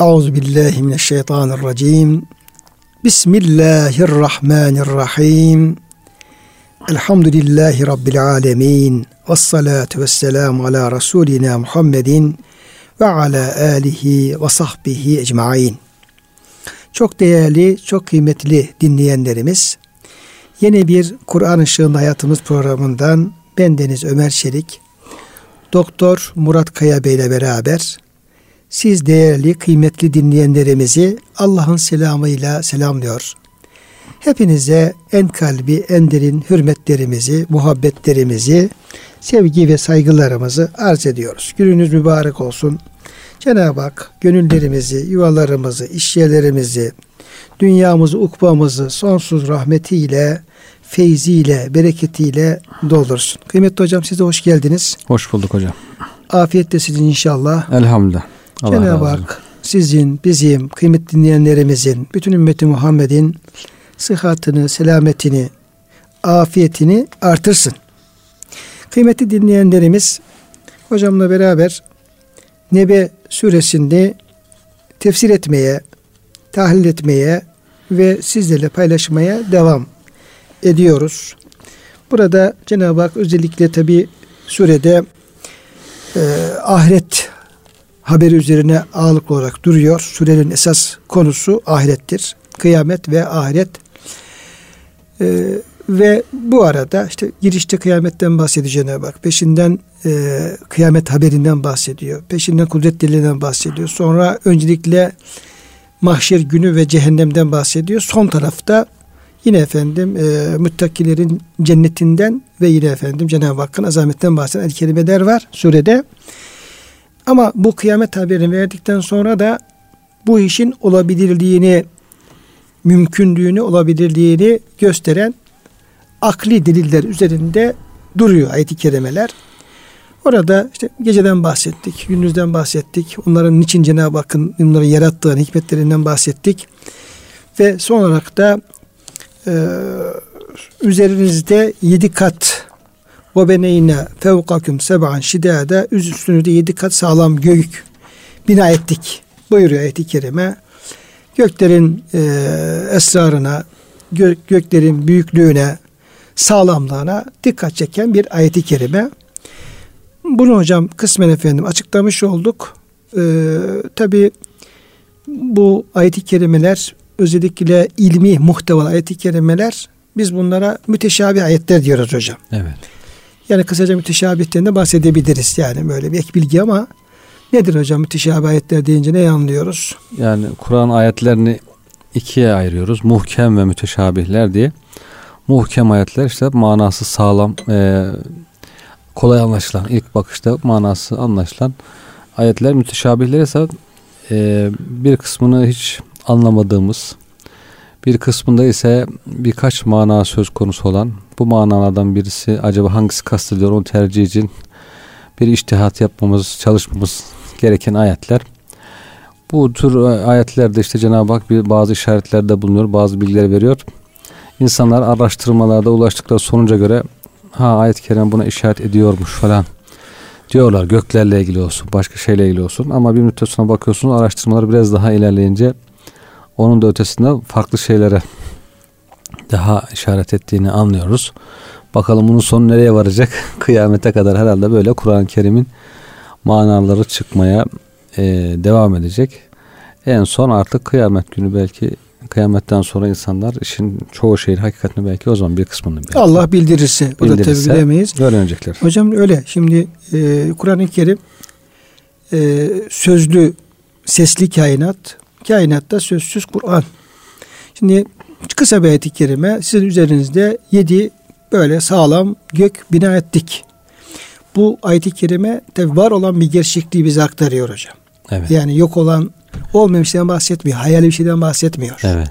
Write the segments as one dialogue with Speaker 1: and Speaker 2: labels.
Speaker 1: Euzu billahi mineşşeytanirracim. Bismillahirrahmanirrahim. Elhamdülillahi rabbil alamin. Ves salatu vesselam ala rasulina Muhammedin ve ala alihi ve sahbihi ecmaîn. Çok değerli, çok kıymetli dinleyenlerimiz, yeni bir Kur'an Işığında Hayatımız programından ben Deniz Ömer Çelik, Doktor Murat Kaya Bey ile beraber siz değerli, kıymetli dinleyenlerimizi Allah'ın selamıyla selamlıyor. Hepinize en kalbi, en derin hürmetlerimizi, muhabbetlerimizi, sevgi ve saygılarımızı arz ediyoruz. Gününüz mübarek olsun. Cenab-ı Hak gönüllerimizi, yuvalarımızı, işyerlerimizi, dünyamızı, ukbamızı sonsuz rahmetiyle, feyziyle, bereketiyle doldursun. Kıymetli hocam size hoş geldiniz.
Speaker 2: Hoş bulduk hocam.
Speaker 1: Afiyettesiniz inşallah.
Speaker 2: Elhamdülillah.
Speaker 1: Allah Cenab-ı Hak sizin, bizim, kıymetli dinleyenlerimizin, bütün ümmeti Muhammed'in sıhhatini, selametini, afiyetini artırsın. Kıymetli dinleyenlerimiz hocamla beraber Nebe suresinde tefsir etmeye, tahlil etmeye ve sizlerle paylaşmaya devam ediyoruz. Burada Cenab-ı Hak özellikle tabi surede e, ahiret haberi üzerine ağırlıklı olarak duruyor. Surenin esas konusu ahirettir. Kıyamet ve ahiret. E, ve bu arada işte girişte kıyametten bahsediyor Cenab-ı Hak. Peşinden e, kıyamet haberinden bahsediyor. Peşinden kudret dilinden bahsediyor. Sonra öncelikle mahşer günü ve cehennemden bahsediyor. Son tarafta yine efendim e, müttakilerin cennetinden ve yine efendim Cenab-ı Hakk'ın azametten bahseden el kelimeler var surede. Ama bu kıyamet haberini verdikten sonra da bu işin olabilirliğini, mümkünlüğünü, olabilirliğini gösteren akli deliller üzerinde duruyor ayet-i kerimeler. Orada işte geceden bahsettik, gündüzden bahsettik. Onların niçin Cenab-ı Hakk'ın onları yarattığını, hikmetlerinden bahsettik. Ve son olarak da e, üzerinizde yedi kat ve beneyne fevkakum seb'an şidade üstünü de yedi kat sağlam gök bina ettik. Buyuruyor ayet-i kerime. Göklerin e, esrarına, gö, göklerin büyüklüğüne, sağlamlığına dikkat çeken bir ayet-i kerime. Bunu hocam kısmen efendim açıklamış olduk. Ee, Tabi bu ayet-i kerimeler özellikle ilmi muhtevalı ayet-i kerimeler biz bunlara müteşabih ayetler diyoruz hocam.
Speaker 2: Evet.
Speaker 1: Yani kısaca müteşabihten de bahsedebiliriz yani böyle bir ek bilgi ama nedir hocam müteşabih ayetler deyince ne anlıyoruz?
Speaker 2: Yani Kur'an ayetlerini ikiye ayırıyoruz. Muhkem ve müteşabihler diye. Muhkem ayetler işte manası sağlam, e, kolay anlaşılan, ilk bakışta manası anlaşılan ayetler. Müteşabihler ise e, bir kısmını hiç anlamadığımız, bir kısmında ise birkaç mana söz konusu olan, bu manalardan birisi acaba hangisi kastediyor onu tercih için bir iştihat yapmamız, çalışmamız gereken ayetler. Bu tür ayetlerde işte Cenab-ı Hak bir bazı işaretlerde bulunuyor, bazı bilgiler veriyor. İnsanlar araştırmalarda ulaştıkları sonuca göre ha ayet-i kerime buna işaret ediyormuş falan diyorlar. Göklerle ilgili olsun, başka şeyle ilgili olsun. Ama bir müddet sonra bakıyorsunuz araştırmalar biraz daha ilerleyince onun da ötesinde farklı şeylere daha işaret ettiğini anlıyoruz. Bakalım bunun sonu nereye varacak? Kıyamete kadar herhalde böyle Kur'an-ı Kerim'in manaları çıkmaya e, devam edecek. En son artık kıyamet günü belki kıyametten sonra insanlar işin çoğu şeyin hakikatini belki o zaman bir kısmını belki
Speaker 1: Allah bildirirse, o da tabi bilemeyiz.
Speaker 2: Öğrenecekler.
Speaker 1: Hocam öyle. Şimdi e, Kur'an-ı Kerim e, sözlü sesli kainat, kainatta sözsüz Kur'an. Şimdi kısa bir ayet-i kerime sizin üzerinizde yedi böyle sağlam gök bina ettik. Bu ayet-i kerime tabi var olan bir gerçekliği bize aktarıyor hocam. Evet. Yani yok olan olmayan bir şeyden bahsetmiyor. Hayali bir şeyden bahsetmiyor.
Speaker 2: Evet.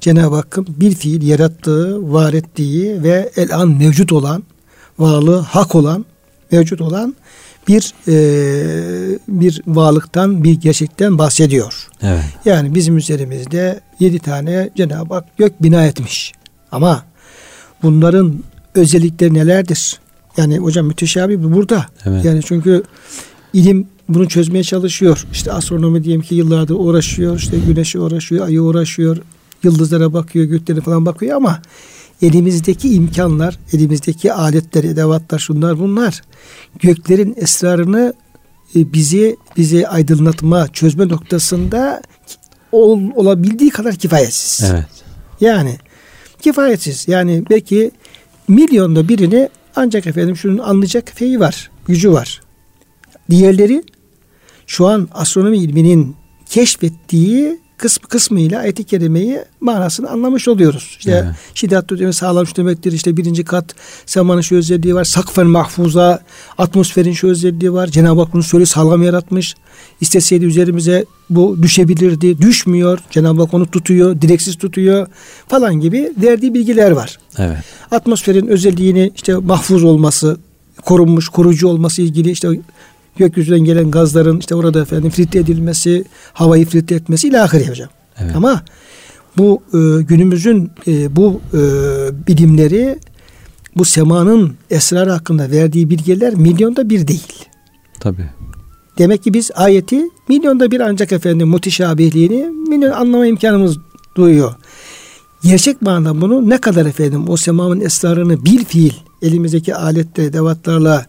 Speaker 1: Cenab-ı Hakk'ın bir fiil yarattığı, var ettiği ve el an mevcut olan, varlığı hak olan, mevcut olan bir e, bir varlıktan, bir gerçekten bahsediyor.
Speaker 2: Evet.
Speaker 1: Yani bizim üzerimizde yedi tane Cenab-ı Hak gök bina etmiş. Ama bunların özellikleri nelerdir? Yani hocam müteşabih burada. Evet. Yani çünkü ilim bunu çözmeye çalışıyor. İşte astronomi diyelim ki yıllardır uğraşıyor. İşte güneşe uğraşıyor, ayı uğraşıyor. Yıldızlara bakıyor, göklere falan bakıyor ama elimizdeki imkanlar, elimizdeki aletler, edevatlar, şunlar bunlar göklerin esrarını e, bizi bizi aydınlatma, çözme noktasında ol, olabildiği kadar kifayetsiz.
Speaker 2: Evet.
Speaker 1: Yani kifayetsiz. Yani belki milyonda birini ancak efendim şunun anlayacak feyi var, gücü var. Diğerleri şu an astronomi ilminin keşfettiği kısmı kısmıyla ayet-i kerimeyi manasını anlamış oluyoruz. İşte evet. şiddet demek sağlam demektir. İşte birinci kat semanın şu özelliği var. Sakfen mahfuza atmosferin şu özelliği var. Cenab-ı Hak bunu söyle sağlam yaratmış. İsteseydi üzerimize bu düşebilirdi. Düşmüyor. Cenab-ı Hak onu tutuyor. Direksiz tutuyor falan gibi verdiği bilgiler var.
Speaker 2: Evet.
Speaker 1: Atmosferin özelliğini işte mahfuz olması, korunmuş, korucu olması ilgili işte gökyüzünden gelen gazların işte orada efendim filtre edilmesi, havayı filtre etmesi ilahiri hocam. Evet. Ama bu e, günümüzün e, bu e, bilimleri bu semanın esrarı hakkında verdiği bilgiler milyonda bir değil.
Speaker 2: Tabi.
Speaker 1: Demek ki biz ayeti milyonda bir ancak efendim mutişabihliğini milyon anlama imkanımız duyuyor. Gerçek manada bunu ne kadar efendim o semanın esrarını bil fiil elimizdeki aletle, devatlarla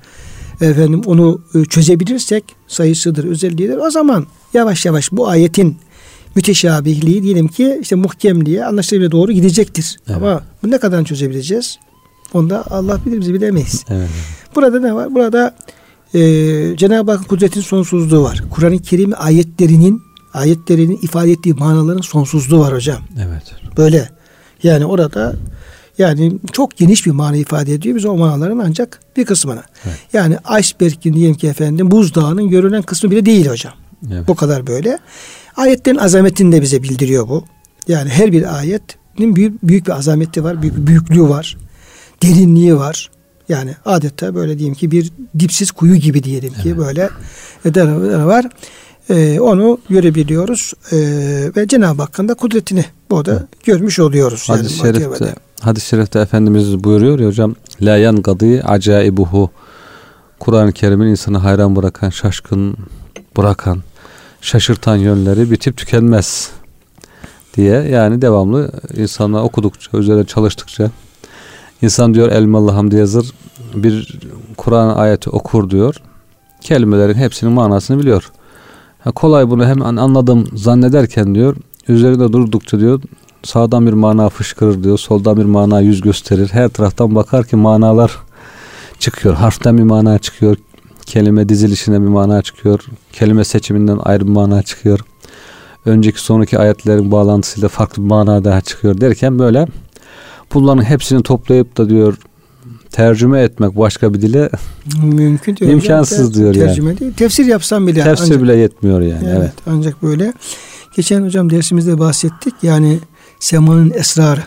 Speaker 1: efendim onu e, çözebilirsek sayısıdır, özelliğidir. O zaman yavaş yavaş bu ayetin müteşabihliği diyelim ki işte muhkemliğe anlaşılabilir doğru gidecektir. Evet. Ama bu ne kadar çözebileceğiz? Onda Allah bilir bizi bilemeyiz. Evet. Burada ne var? Burada e, Cenab-ı Hakk'ın kudretin sonsuzluğu var. Kur'an-ı Kerim ayetlerinin ayetlerinin ifade ettiği manaların sonsuzluğu var hocam.
Speaker 2: Evet.
Speaker 1: Böyle. Yani orada yani çok geniş bir mana ifade ediyor. Biz o manaların ancak bir kısmını. Evet. Yani iceberg'in diyelim ki efendim buzdağının görünen kısmı bile değil hocam. Evet. Bu kadar böyle. Ayetlerin azametini de bize bildiriyor bu. Yani her bir ayetin büyük, büyük bir azameti var. Büyük bir büyüklüğü var. Derinliği var. Yani adeta böyle diyeyim ki bir dipsiz kuyu gibi diyelim ki evet. böyle var. Ee, onu görebiliyoruz. Ee, ve Cenab-ı Hakk'ın da kudretini burada evet. görmüş oluyoruz.
Speaker 2: Hadis-i yani, şerifte, hadis şerifte Efendimiz buyuruyor ya hocam La yanqadi acaibuhu Kur'an-ı Kerim'in insanı hayran bırakan, şaşkın bırakan, şaşırtan yönleri bitip tükenmez diye yani devamlı insanlar okudukça, üzerine çalıştıkça insan diyor Elmalı Hamdi Yazır bir Kur'an ayeti okur diyor. Kelimelerin hepsinin manasını biliyor. Ha, kolay bunu hemen anladım zannederken diyor üzerinde durdukça diyor sağdan bir mana fışkırır diyor soldan bir mana yüz gösterir her taraftan bakar ki manalar çıkıyor harften bir mana çıkıyor kelime dizilişine bir mana çıkıyor kelime seçiminden ayrı bir mana çıkıyor önceki sonraki ayetlerin bağlantısıyla farklı bir mana daha çıkıyor derken böyle bunların hepsini toplayıp da diyor tercüme etmek başka bir dile mümkün değil. imkansız diyor tercüme yani. Değil.
Speaker 1: Tefsir yapsam bile
Speaker 2: tefsir ancak, bile yetmiyor yani. Evet, evet.
Speaker 1: Ancak böyle geçen hocam dersimizde bahsettik. Yani semanın esrarı.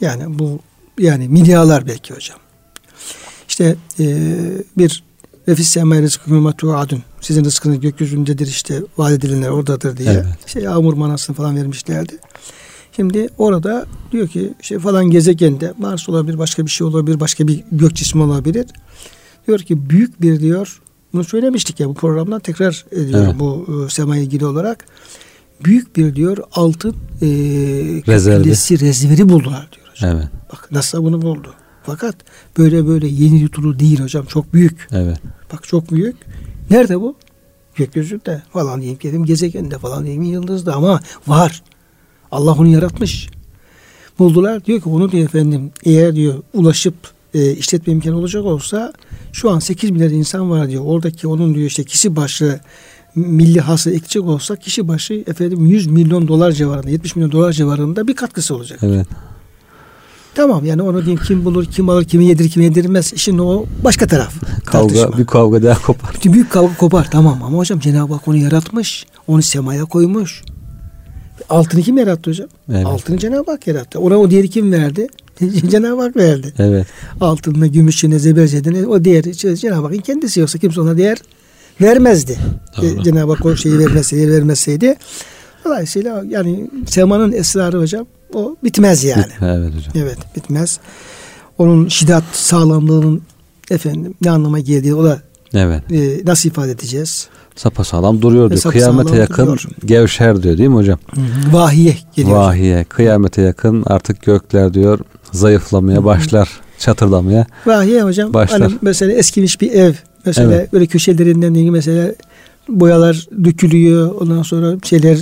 Speaker 1: Yani bu yani milyarlar belki hocam. İşte e, bir nefis semâ rızkı adun. Sizin rızkınız gökyüzündedir işte vaat edilenler oradadır diye. Evet. İşte yağmur manasını falan vermişlerdi. Şimdi orada diyor ki işte falan gezegende Mars olabilir, başka bir şey olabilir, başka bir gök cismi olabilir. Diyor ki büyük bir diyor bunu söylemiştik ya bu programdan tekrar ediyor evet. bu e, semaya ilgili olarak. Büyük bir diyor altın e, rezervi. rezervi buldular diyor hocam. Evet. Bak nasıl bunu buldu. Fakat böyle böyle yeni yutulur değil hocam. Çok büyük.
Speaker 2: Evet.
Speaker 1: Bak çok büyük. Nerede bu? Gökyüzünde falan diyeyim dedim gezegende falan diyeyim yıldızda ama var. Allah onu yaratmış. Buldular diyor ki onu diyor efendim eğer diyor ulaşıp e, işletme imkanı olacak olsa şu an 8 milyar insan var diyor. Oradaki onun diyor işte kişi başı milli hası ekecek olsa kişi başı efendim 100 milyon dolar civarında 70 milyon dolar civarında bir katkısı olacak.
Speaker 2: Evet.
Speaker 1: Tamam yani onu diyeyim kim bulur, kim alır, kimi yedirir, kimi yedirmez. İşin o başka taraf.
Speaker 2: kavga, tartışma. bir kavga daha kopar.
Speaker 1: Bir büyük kavga kopar tamam ama hocam Cenab-ı Hak onu yaratmış. Onu semaya koymuş. Altını kim yarattı hocam? Evet. Altını Cenab-ı Hak yarattı. Ona o diğeri kim verdi? Cenab-ı Hak verdi.
Speaker 2: Evet.
Speaker 1: Altınına, gümüşüne, zebercedine o diğer Cenab-ı Hak'ın kendisi yoksa kimse ona değer vermezdi. Doğru. Cenab-ı Hak o şeyi vermeseydi, vermeseydi. Dolayısıyla yani semanın esrarı hocam o bitmez yani.
Speaker 2: Evet hocam.
Speaker 1: Evet bitmez. Onun şiddet sağlamlığının efendim ne anlama geldiği o da
Speaker 2: Evet.
Speaker 1: E, nasıl ifade edeceğiz?
Speaker 2: Sapasağlam duruyor diyor. Kıyamete yakın
Speaker 1: duruyor.
Speaker 2: gevşer diyor değil mi hocam?
Speaker 1: Vahiye geliyor.
Speaker 2: Vahiye. Kıyamete yakın artık gökler diyor zayıflamaya başlar. Çatırdamaya.
Speaker 1: Vahiye hocam.
Speaker 2: Başlar.
Speaker 1: Hani mesela eskimiş bir ev. Mesela
Speaker 2: Evet.
Speaker 1: böyle köşelerinden değil mesela boyalar dökülüyor. Ondan sonra şeyler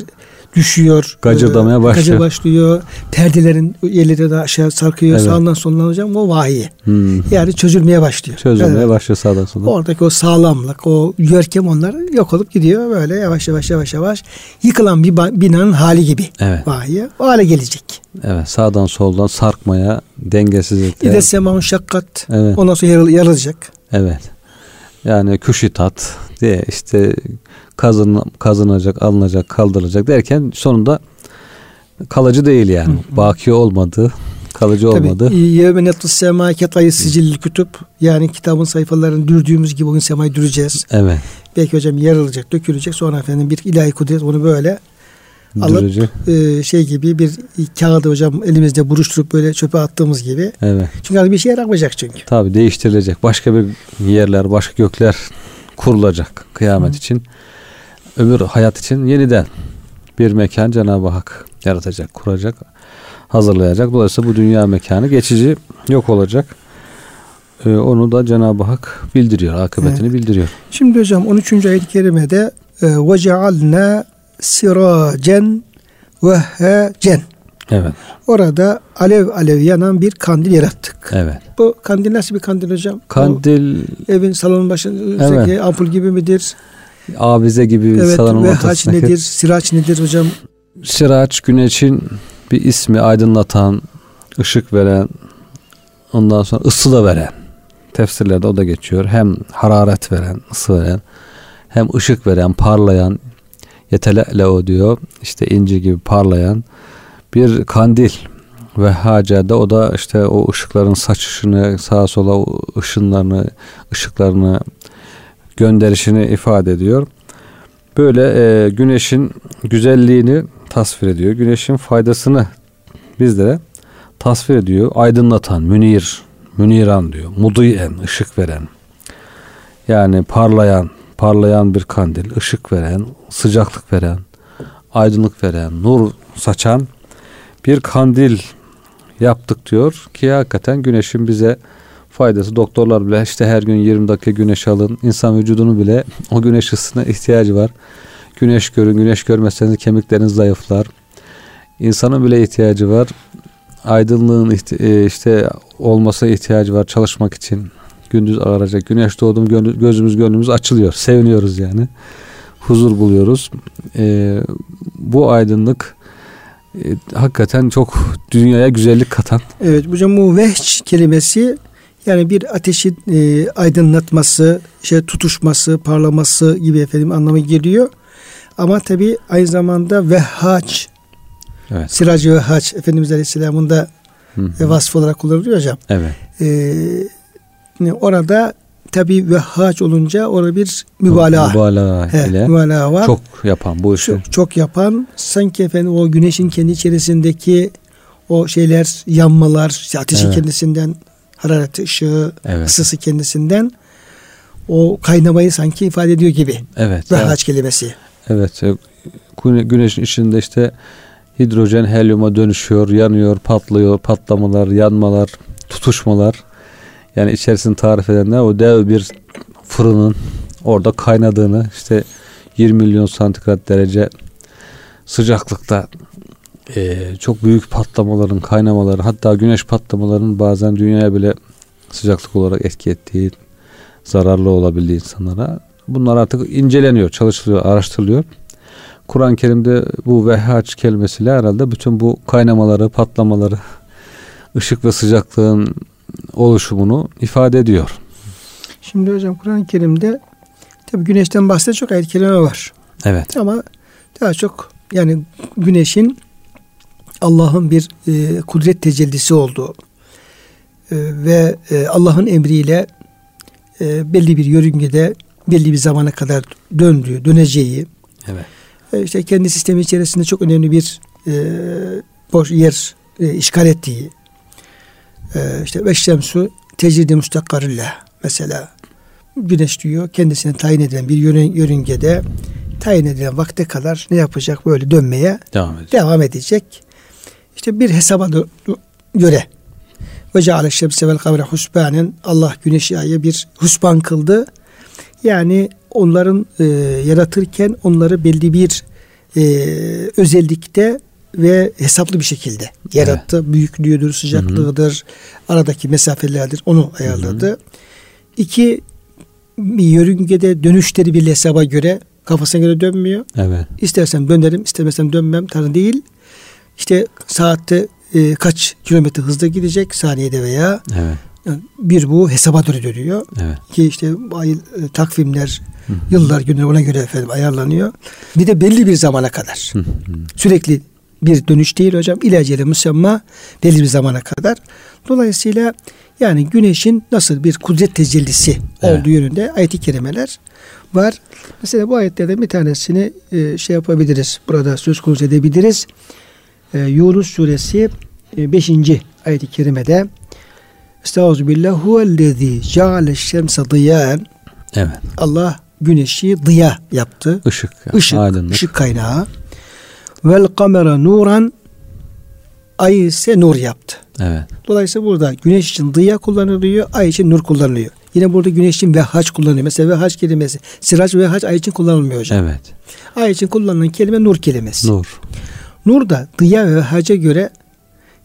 Speaker 1: düşüyor.
Speaker 2: Gacırdamaya
Speaker 1: Ee,
Speaker 2: başlıyor.
Speaker 1: Gacır başlıyor. Perdelerin yerleri de aşağı sarkıyor.
Speaker 2: Evet.
Speaker 1: Sağından solundan hocam o vahiye.
Speaker 2: Hmm.
Speaker 1: Yani çözülmeye başlıyor.
Speaker 2: Çözülmeye
Speaker 1: Evet.
Speaker 2: başlıyor sağdan sola.
Speaker 1: Oradaki o sağlamlık, o görkem onlar yok olup gidiyor. Böyle yavaş yavaş yavaş yavaş yıkılan bir binanın hali gibi.
Speaker 2: Evet.
Speaker 1: Vahiye o hale gelecek.
Speaker 2: Evet. Sağdan soldan sarkmaya, dengesizlikle.
Speaker 1: İde semaun şakkat.
Speaker 2: Evet.
Speaker 1: Ondan sonra yarıl- yarılacak.
Speaker 2: Evet. Yani küşitat diye işte kazın, kazınacak, alınacak, kaldırılacak derken sonunda kalıcı değil yani. Baki olmadı, kalıcı olmadı.
Speaker 1: Tabii yevme nettus sema ketayı sicil kütüp yani kitabın sayfalarını dürdüğümüz gibi bugün semayı düreceğiz.
Speaker 2: Evet.
Speaker 1: Belki hocam yarılacak, dökülecek. Sonra efendim bir ilahi kudret onu böyle alıp
Speaker 2: Dürücü.
Speaker 1: e, şey gibi bir kağıdı hocam elimizde buruşturup böyle çöpe attığımız gibi.
Speaker 2: Evet.
Speaker 1: Çünkü hani bir şey yaramayacak çünkü.
Speaker 2: Tabi değiştirilecek. Başka bir yerler, başka gökler kurulacak kıyamet için. Ömür hayat için yeniden bir mekan Cenab-ı Hak yaratacak, kuracak, hazırlayacak. Dolayısıyla bu dünya mekanı geçici yok olacak. Ee, onu da Cenab-ı Hak bildiriyor, akıbetini bildiriyor.
Speaker 1: Şimdi hocam 13. ayet-i kerimede ve cealna siracen ve hecen.
Speaker 2: Evet,
Speaker 1: Orada alev alev yanan bir kandil yarattık.
Speaker 2: evet.
Speaker 1: Bu kandil nasıl bir kandil hocam?
Speaker 2: Kandil,
Speaker 1: O evin salonun başındaki ampul gibi midir?
Speaker 2: avize gibi
Speaker 1: Evet
Speaker 2: salonun ortasındaki
Speaker 1: nedir? Siraç nedir hocam?
Speaker 2: Sıraç güneşin bir ismi aydınlatan, ışık veren, ondan sonra ısı da veren. Tefsirlerde o da geçiyor. Hem hararet veren, ısı veren, hem ışık veren, parlayan, yetelele o diyor. İşte inci gibi parlayan bir kandil ve hacede o da işte o ışıkların saçışını sağa sola ışınlarını, ışıklarını gönderişini ifade ediyor. Böyle e, güneşin güzelliğini tasvir ediyor. Güneşin faydasını bizlere tasvir ediyor. Aydınlatan, münir, müniran diyor. Mudiyen, ışık veren. Yani parlayan, parlayan bir kandil, ışık veren, sıcaklık veren, aydınlık veren, nur saçan bir kandil yaptık diyor ki hakikaten güneşin bize faydası. Doktorlar bile işte her gün 20 dakika güneş alın. İnsan vücudunu bile o güneş ısısına ihtiyacı var. Güneş görün. Güneş görmezseniz kemikleriniz zayıflar. İnsanın bile ihtiyacı var. Aydınlığın e, işte olmasa ihtiyacı var çalışmak için. Gündüz ağaracak. Güneş doğdu gözümüz gönlümüz açılıyor. Seviniyoruz yani. Huzur buluyoruz. E, bu aydınlık e, hakikaten çok dünyaya güzellik katan.
Speaker 1: Evet hocam bu vehç kelimesi yani bir ateşin e, aydınlatması, şey tutuşması, parlaması gibi efendim anlamı geliyor. Ama tabi aynı zamanda vehhaç,
Speaker 2: Evet.
Speaker 1: siracı vehhaç Efendimiz Aleyhisselam'ın da
Speaker 2: Hı hı.
Speaker 1: vasfı olarak kullanılıyor hocam.
Speaker 2: Evet.
Speaker 1: E, orada tabi vehhaç olunca orada bir mübalağa.
Speaker 2: Mübalağa
Speaker 1: He,
Speaker 2: ile
Speaker 1: mübalağa var.
Speaker 2: çok yapan bu işi.
Speaker 1: çok, çok yapan sanki efendim o güneşin kendi içerisindeki o şeyler yanmalar işte ateşi
Speaker 2: Evet.
Speaker 1: kendisinden harareti ışığı
Speaker 2: Evet.
Speaker 1: ısısı kendisinden o kaynamayı sanki ifade ediyor gibi.
Speaker 2: Evet.
Speaker 1: Ve
Speaker 2: evet.
Speaker 1: kelimesi.
Speaker 2: Evet. e, güne- Güneşin içinde işte hidrojen helyuma dönüşüyor, yanıyor, patlıyor, patlamalar, yanmalar, tutuşmalar. Yani içerisini tarif edenler o dev bir fırının orada kaynadığını işte 20 milyon santigrat derece sıcaklıkta e, çok büyük patlamaların, kaynamaları hatta güneş patlamalarının bazen dünyaya bile sıcaklık olarak etki ettiği, zararlı olabildiği insanlara. Bunlar artık inceleniyor, çalışılıyor, araştırılıyor. Kur'an-ı Kerim'de bu vehhaç kelimesiyle herhalde bütün bu kaynamaları, patlamaları, ışık ve sıcaklığın oluşumunu ifade ediyor.
Speaker 1: Şimdi hocam Kur'an-ı Kerim'de tabi güneşten bahseden çok ayet kelime var.
Speaker 2: Evet.
Speaker 1: Ama daha çok yani güneşin Allah'ın bir e, kudret tecellisi olduğu e, ve e, Allah'ın emriyle e, belli bir yörüngede belli bir zamana kadar döndüğü, döneceği
Speaker 2: Evet.
Speaker 1: e, işte kendi sistemi içerisinde çok önemli bir e, boş yer e, işgal ettiği e, işte ve şemsu tecridi müstakkarillah mesela güneş diyor kendisine tayin edilen bir yörüngede tayin edilen vakte kadar ne yapacak? Böyle dönmeye
Speaker 2: devam edecek.
Speaker 1: Devam edecek. İşte bir hesaba göre ve ceale şemse vel kavre husbanen Allah güneşi aya bir husban kıldı. Yani onların e, yaratırken onları belli bir e, özellikte ve hesaplı bir şekilde yarattı. Evet. Büyüklüğüdür, sıcaklığıdır, Hı-hı. aradaki mesafelerdir. Onu ayarladı. Hı-hı. İki yörüngede dönüşleri bir hesaba göre kafasına göre dönmüyor.
Speaker 2: Evet.
Speaker 1: İstersem dönerim, istemesem dönmem. Tanrı değil. İşte saatte e, kaç kilometre hızla gidecek saniyede veya
Speaker 2: evet.
Speaker 1: Yani bir bu hesaba göre dönüyor.
Speaker 2: Evet.
Speaker 1: Ki işte ay, e, takvimler, Hı-hı. yıllar, günler ona göre efendim ayarlanıyor. Bir de belli bir zamana kadar. Hı-hı. Sürekli bir dönüş değil hocam. İlaceli musamma belli bir zamana kadar. Dolayısıyla yani güneşin nasıl bir kudret tecellisi evet. olduğu yönünde ayet-i kerimeler var. Mesela bu ayetlerden bir tanesini e, şey yapabiliriz. Burada söz konusu edebiliriz. E, Yunus suresi 5. E, ayet-i kerimede Estağfirullah huvellezî ceale şemse diyan
Speaker 2: Evet.
Speaker 1: Allah güneşi dıya yaptı.
Speaker 2: Işık.
Speaker 1: Işık, aydınlık. ışık kaynağı. Vel kamera nuran ay ise nur yaptı.
Speaker 2: Evet.
Speaker 1: Dolayısıyla burada güneş için dıya kullanılıyor, ay için nur kullanılıyor. Yine burada güneş için vehaç kullanılıyor. Mesela vehaç kelimesi, siraç vehaç ay için kullanılmıyor hocam.
Speaker 2: Evet.
Speaker 1: Ay için kullanılan kelime nur kelimesi.
Speaker 2: Nur.
Speaker 1: Nur da dıya ve vehaca göre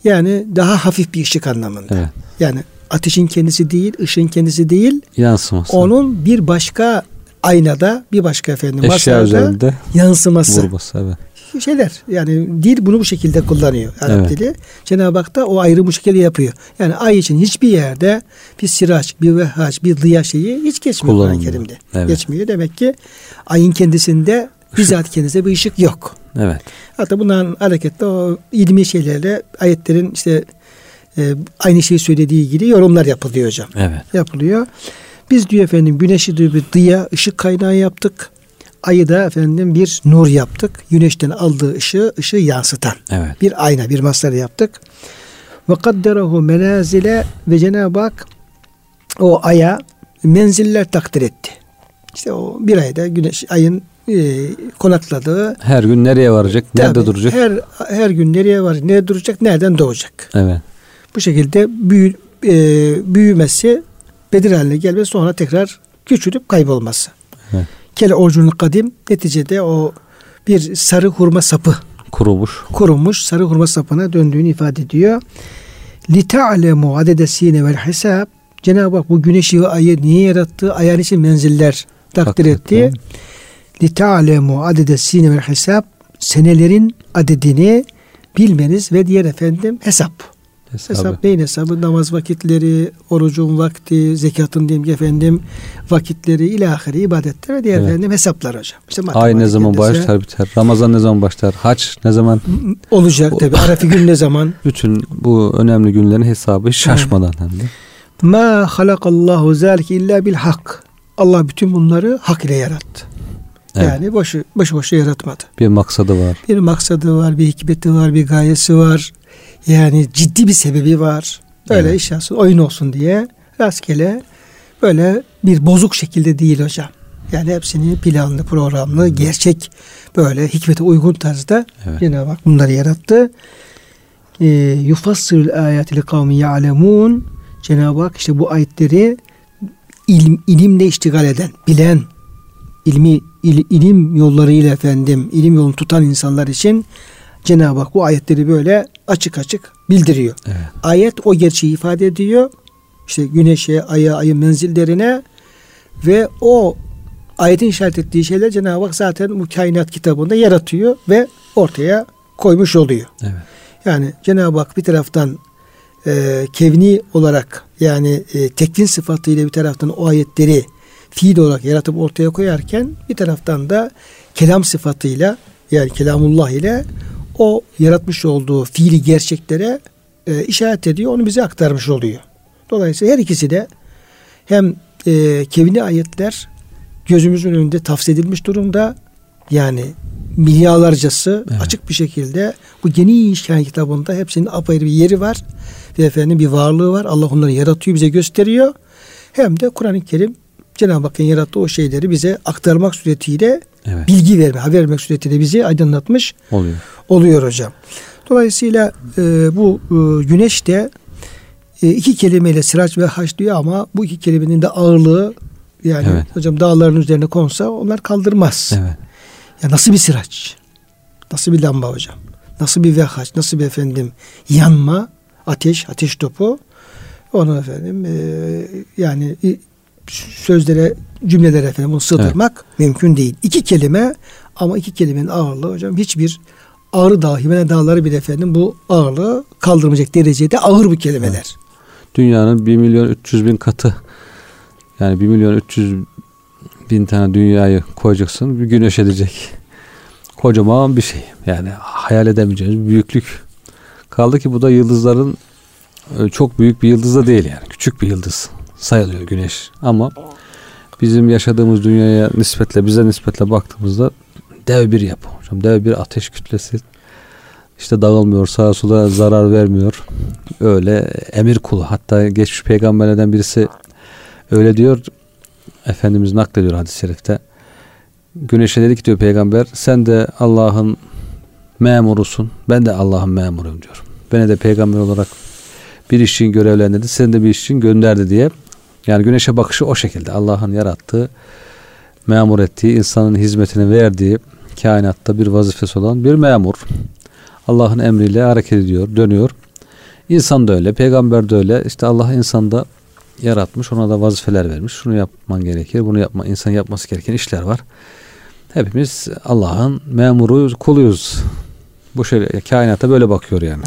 Speaker 1: yani daha hafif bir ışık anlamında.
Speaker 2: Evet.
Speaker 1: Yani ateşin kendisi değil, ışığın kendisi değil.
Speaker 2: Yansıması.
Speaker 1: Onun bir başka aynada, bir başka efendim
Speaker 2: Eşya üzerinde
Speaker 1: yansıması.
Speaker 2: Vurması, evet
Speaker 1: şeyler yani dil bunu bu şekilde kullanıyor Arap
Speaker 2: evet.
Speaker 1: dili. Cenab-ı Hak da o ayrı bu şekilde yapıyor. Yani ay için hiçbir yerde bir siraç, bir vehaç, bir dıya şeyi hiç geçmiyor Kur'an-ı Kerim'de. Evet. Geçmiyor. Demek ki ayın kendisinde bizzat kendisinde bir ışık yok.
Speaker 2: Evet.
Speaker 1: Hatta bundan hareketle o ilmi şeylerle ayetlerin işte e, aynı şeyi söylediği gibi yorumlar yapılıyor hocam.
Speaker 2: Evet.
Speaker 1: Yapılıyor. Biz diyor efendim güneşi diyor bir dıya, ışık kaynağı yaptık. Ayı da efendim bir nur yaptık. Güneşten aldığı ışığı, ışığı yansıtan.
Speaker 2: Evet.
Speaker 1: Bir ayna, bir masar yaptık. Ve kadderahu menazile ve Cenab-ı Hak o aya menziller takdir etti. İşte o bir ayda güneş ayın e, konakladığı
Speaker 2: her gün nereye varacak, nerede tabii, duracak?
Speaker 1: Her her gün nereye varacak, nerede duracak, nereden doğacak?
Speaker 2: Evet.
Speaker 1: Bu şekilde büyü, e, büyümesi Bedir haline gelmesi sonra tekrar küçülüp kaybolması. Evet. Kele orcunun kadim neticede o bir sarı hurma sapı
Speaker 2: kurumuş.
Speaker 1: Kurumuş sarı hurma sapına döndüğünü ifade ediyor. Li ta'lemu adedesine vel hesab Cenab-ı Hak bu güneşi ve ayı niye yarattı? Ayağın için menziller takdir etti. Li ta'lemu adedesine vel hesab senelerin adedini bilmeniz ve diğer efendim hesap. Hesabı. Hesap neyin hesabı? Namaz vakitleri, orucun vakti, zekatın diyeyim ki efendim vakitleri, ilahiri ibadetler ve diğer evet. efendim hesaplar hocam.
Speaker 2: İşte Ay ne zaman başlar biter? Ramazan ne zaman başlar? Haç ne zaman?
Speaker 1: Olacak tabi. Arafi gün ne zaman?
Speaker 2: Bütün bu önemli günlerin hesabı şaşmadan hem de.
Speaker 1: Ma halakallahu zalike illa bil hak. Allah bütün bunları hak ile yarattı. Evet. Yani boşu, boşu boşu yaratmadı.
Speaker 2: Bir maksadı var.
Speaker 1: Bir maksadı var, bir hikmeti var, bir gayesi var. Yani ciddi bir sebebi var. Böyle evet. iş oyun olsun diye rastgele böyle bir bozuk şekilde değil hocam. Yani hepsini planlı, programlı, gerçek böyle hikmete uygun tarzda evet. Cenab-ı Hak bunları yarattı. Ee, Yufassirul ayati li kavmi ya'lemun Cenab-ı Hak işte bu ayetleri ilim, ilimle iştigal eden, bilen, ilmi il, ilim yollarıyla efendim, ilim yolunu tutan insanlar için Cenab-ı Hak bu ayetleri böyle açık açık bildiriyor.
Speaker 2: Evet.
Speaker 1: Ayet o gerçeği ifade ediyor. İşte güneşe, aya, ayın menzillerine ve o ayetin işaret ettiği şeyler Cenab-ı Hak zaten bu kainat kitabında yaratıyor ve ortaya koymuş oluyor.
Speaker 2: Evet.
Speaker 1: Yani Cenab-ı Hak bir taraftan e, kevni olarak yani e, tekvin sıfatıyla bir taraftan o ayetleri fiil olarak yaratıp ortaya koyarken bir taraftan da kelam sıfatıyla yani kelamullah ile o yaratmış olduğu fiili gerçeklere e, işaret ediyor. Onu bize aktarmış oluyor. Dolayısıyla her ikisi de hem e, kevni ayetler gözümüzün önünde tafsir edilmiş durumda. Yani milyarlarcası evet. açık bir şekilde bu geniş kain kitabında hepsinin apayrı bir yeri var. Ve efendim bir varlığı var. Allah onları yaratıyor, bize gösteriyor. Hem de Kur'an-ı Kerim Cenab-ı Hakk'ın yarattığı o şeyleri bize aktarmak suretiyle
Speaker 2: Evet.
Speaker 1: bilgi verme, haber vermek suretiyle bizi aydınlatmış
Speaker 2: Oluyor.
Speaker 1: oluyor hocam. Dolayısıyla e, bu e, güneş de e, iki kelimeyle sıraç ve haç diyor ama bu iki kelimenin de ağırlığı yani
Speaker 2: Evet.
Speaker 1: hocam dağların üzerine konsa onlar kaldırmaz.
Speaker 2: Evet.
Speaker 1: Ya nasıl bir sıraç? Nasıl bir lamba hocam? Nasıl bir vehaç? Nasıl bir efendim yanma? Ateş, ateş topu. Onu efendim e, yani sözlere, cümlelere efendim bunu sığdırmak mümkün değil. İki kelime ama iki kelimenin ağırlığı hocam hiçbir ağrı dağı, Himene dağları bile efendim bu ağırlığı kaldırmayacak derecede ağır bu kelimeler.
Speaker 2: Dünyanın 1 milyon 300 bin katı yani 1 milyon 300 bin tane dünyayı koyacaksın bir güneş edecek. Kocaman bir şey. Yani hayal edemeyeceğiniz bir büyüklük. Kaldı ki bu da yıldızların e, çok büyük bir yıldız da değil yani. Küçük bir yıldız sayılıyor güneş. Ama bizim yaşadığımız dünyaya nispetle bize nispetle baktığımızda dev bir yapı hocam. Dev bir ateş kütlesi. İşte dağılmıyor, sağa sola zarar vermiyor. Öyle emir kulu. Hatta geçmiş peygamberlerden birisi öyle diyor. Efendimiz naklediyor hadis-i şerifte. Güneşe dedi ki diyor peygamber sen de Allah'ın memurusun. Ben de Allah'ın memuruyum diyor. Beni de peygamber olarak bir iş için görevlendirdi. Seni de bir iş için gönderdi diye. Yani güneşe bakışı o şekilde. Allah'ın yarattığı, memur ettiği, insanın hizmetine verdiği kainatta bir vazifesi olan bir memur. Allah'ın emriyle hareket ediyor, dönüyor. İnsan da öyle, peygamber de öyle. İşte Allah insanda yaratmış, ona da vazifeler vermiş. Şunu yapman gerekir, bunu yapma, insan yapması gereken işler var. Hepimiz Allah'ın memuruyuz, kuluyuz. Bu şöyle kainata böyle bakıyor yani.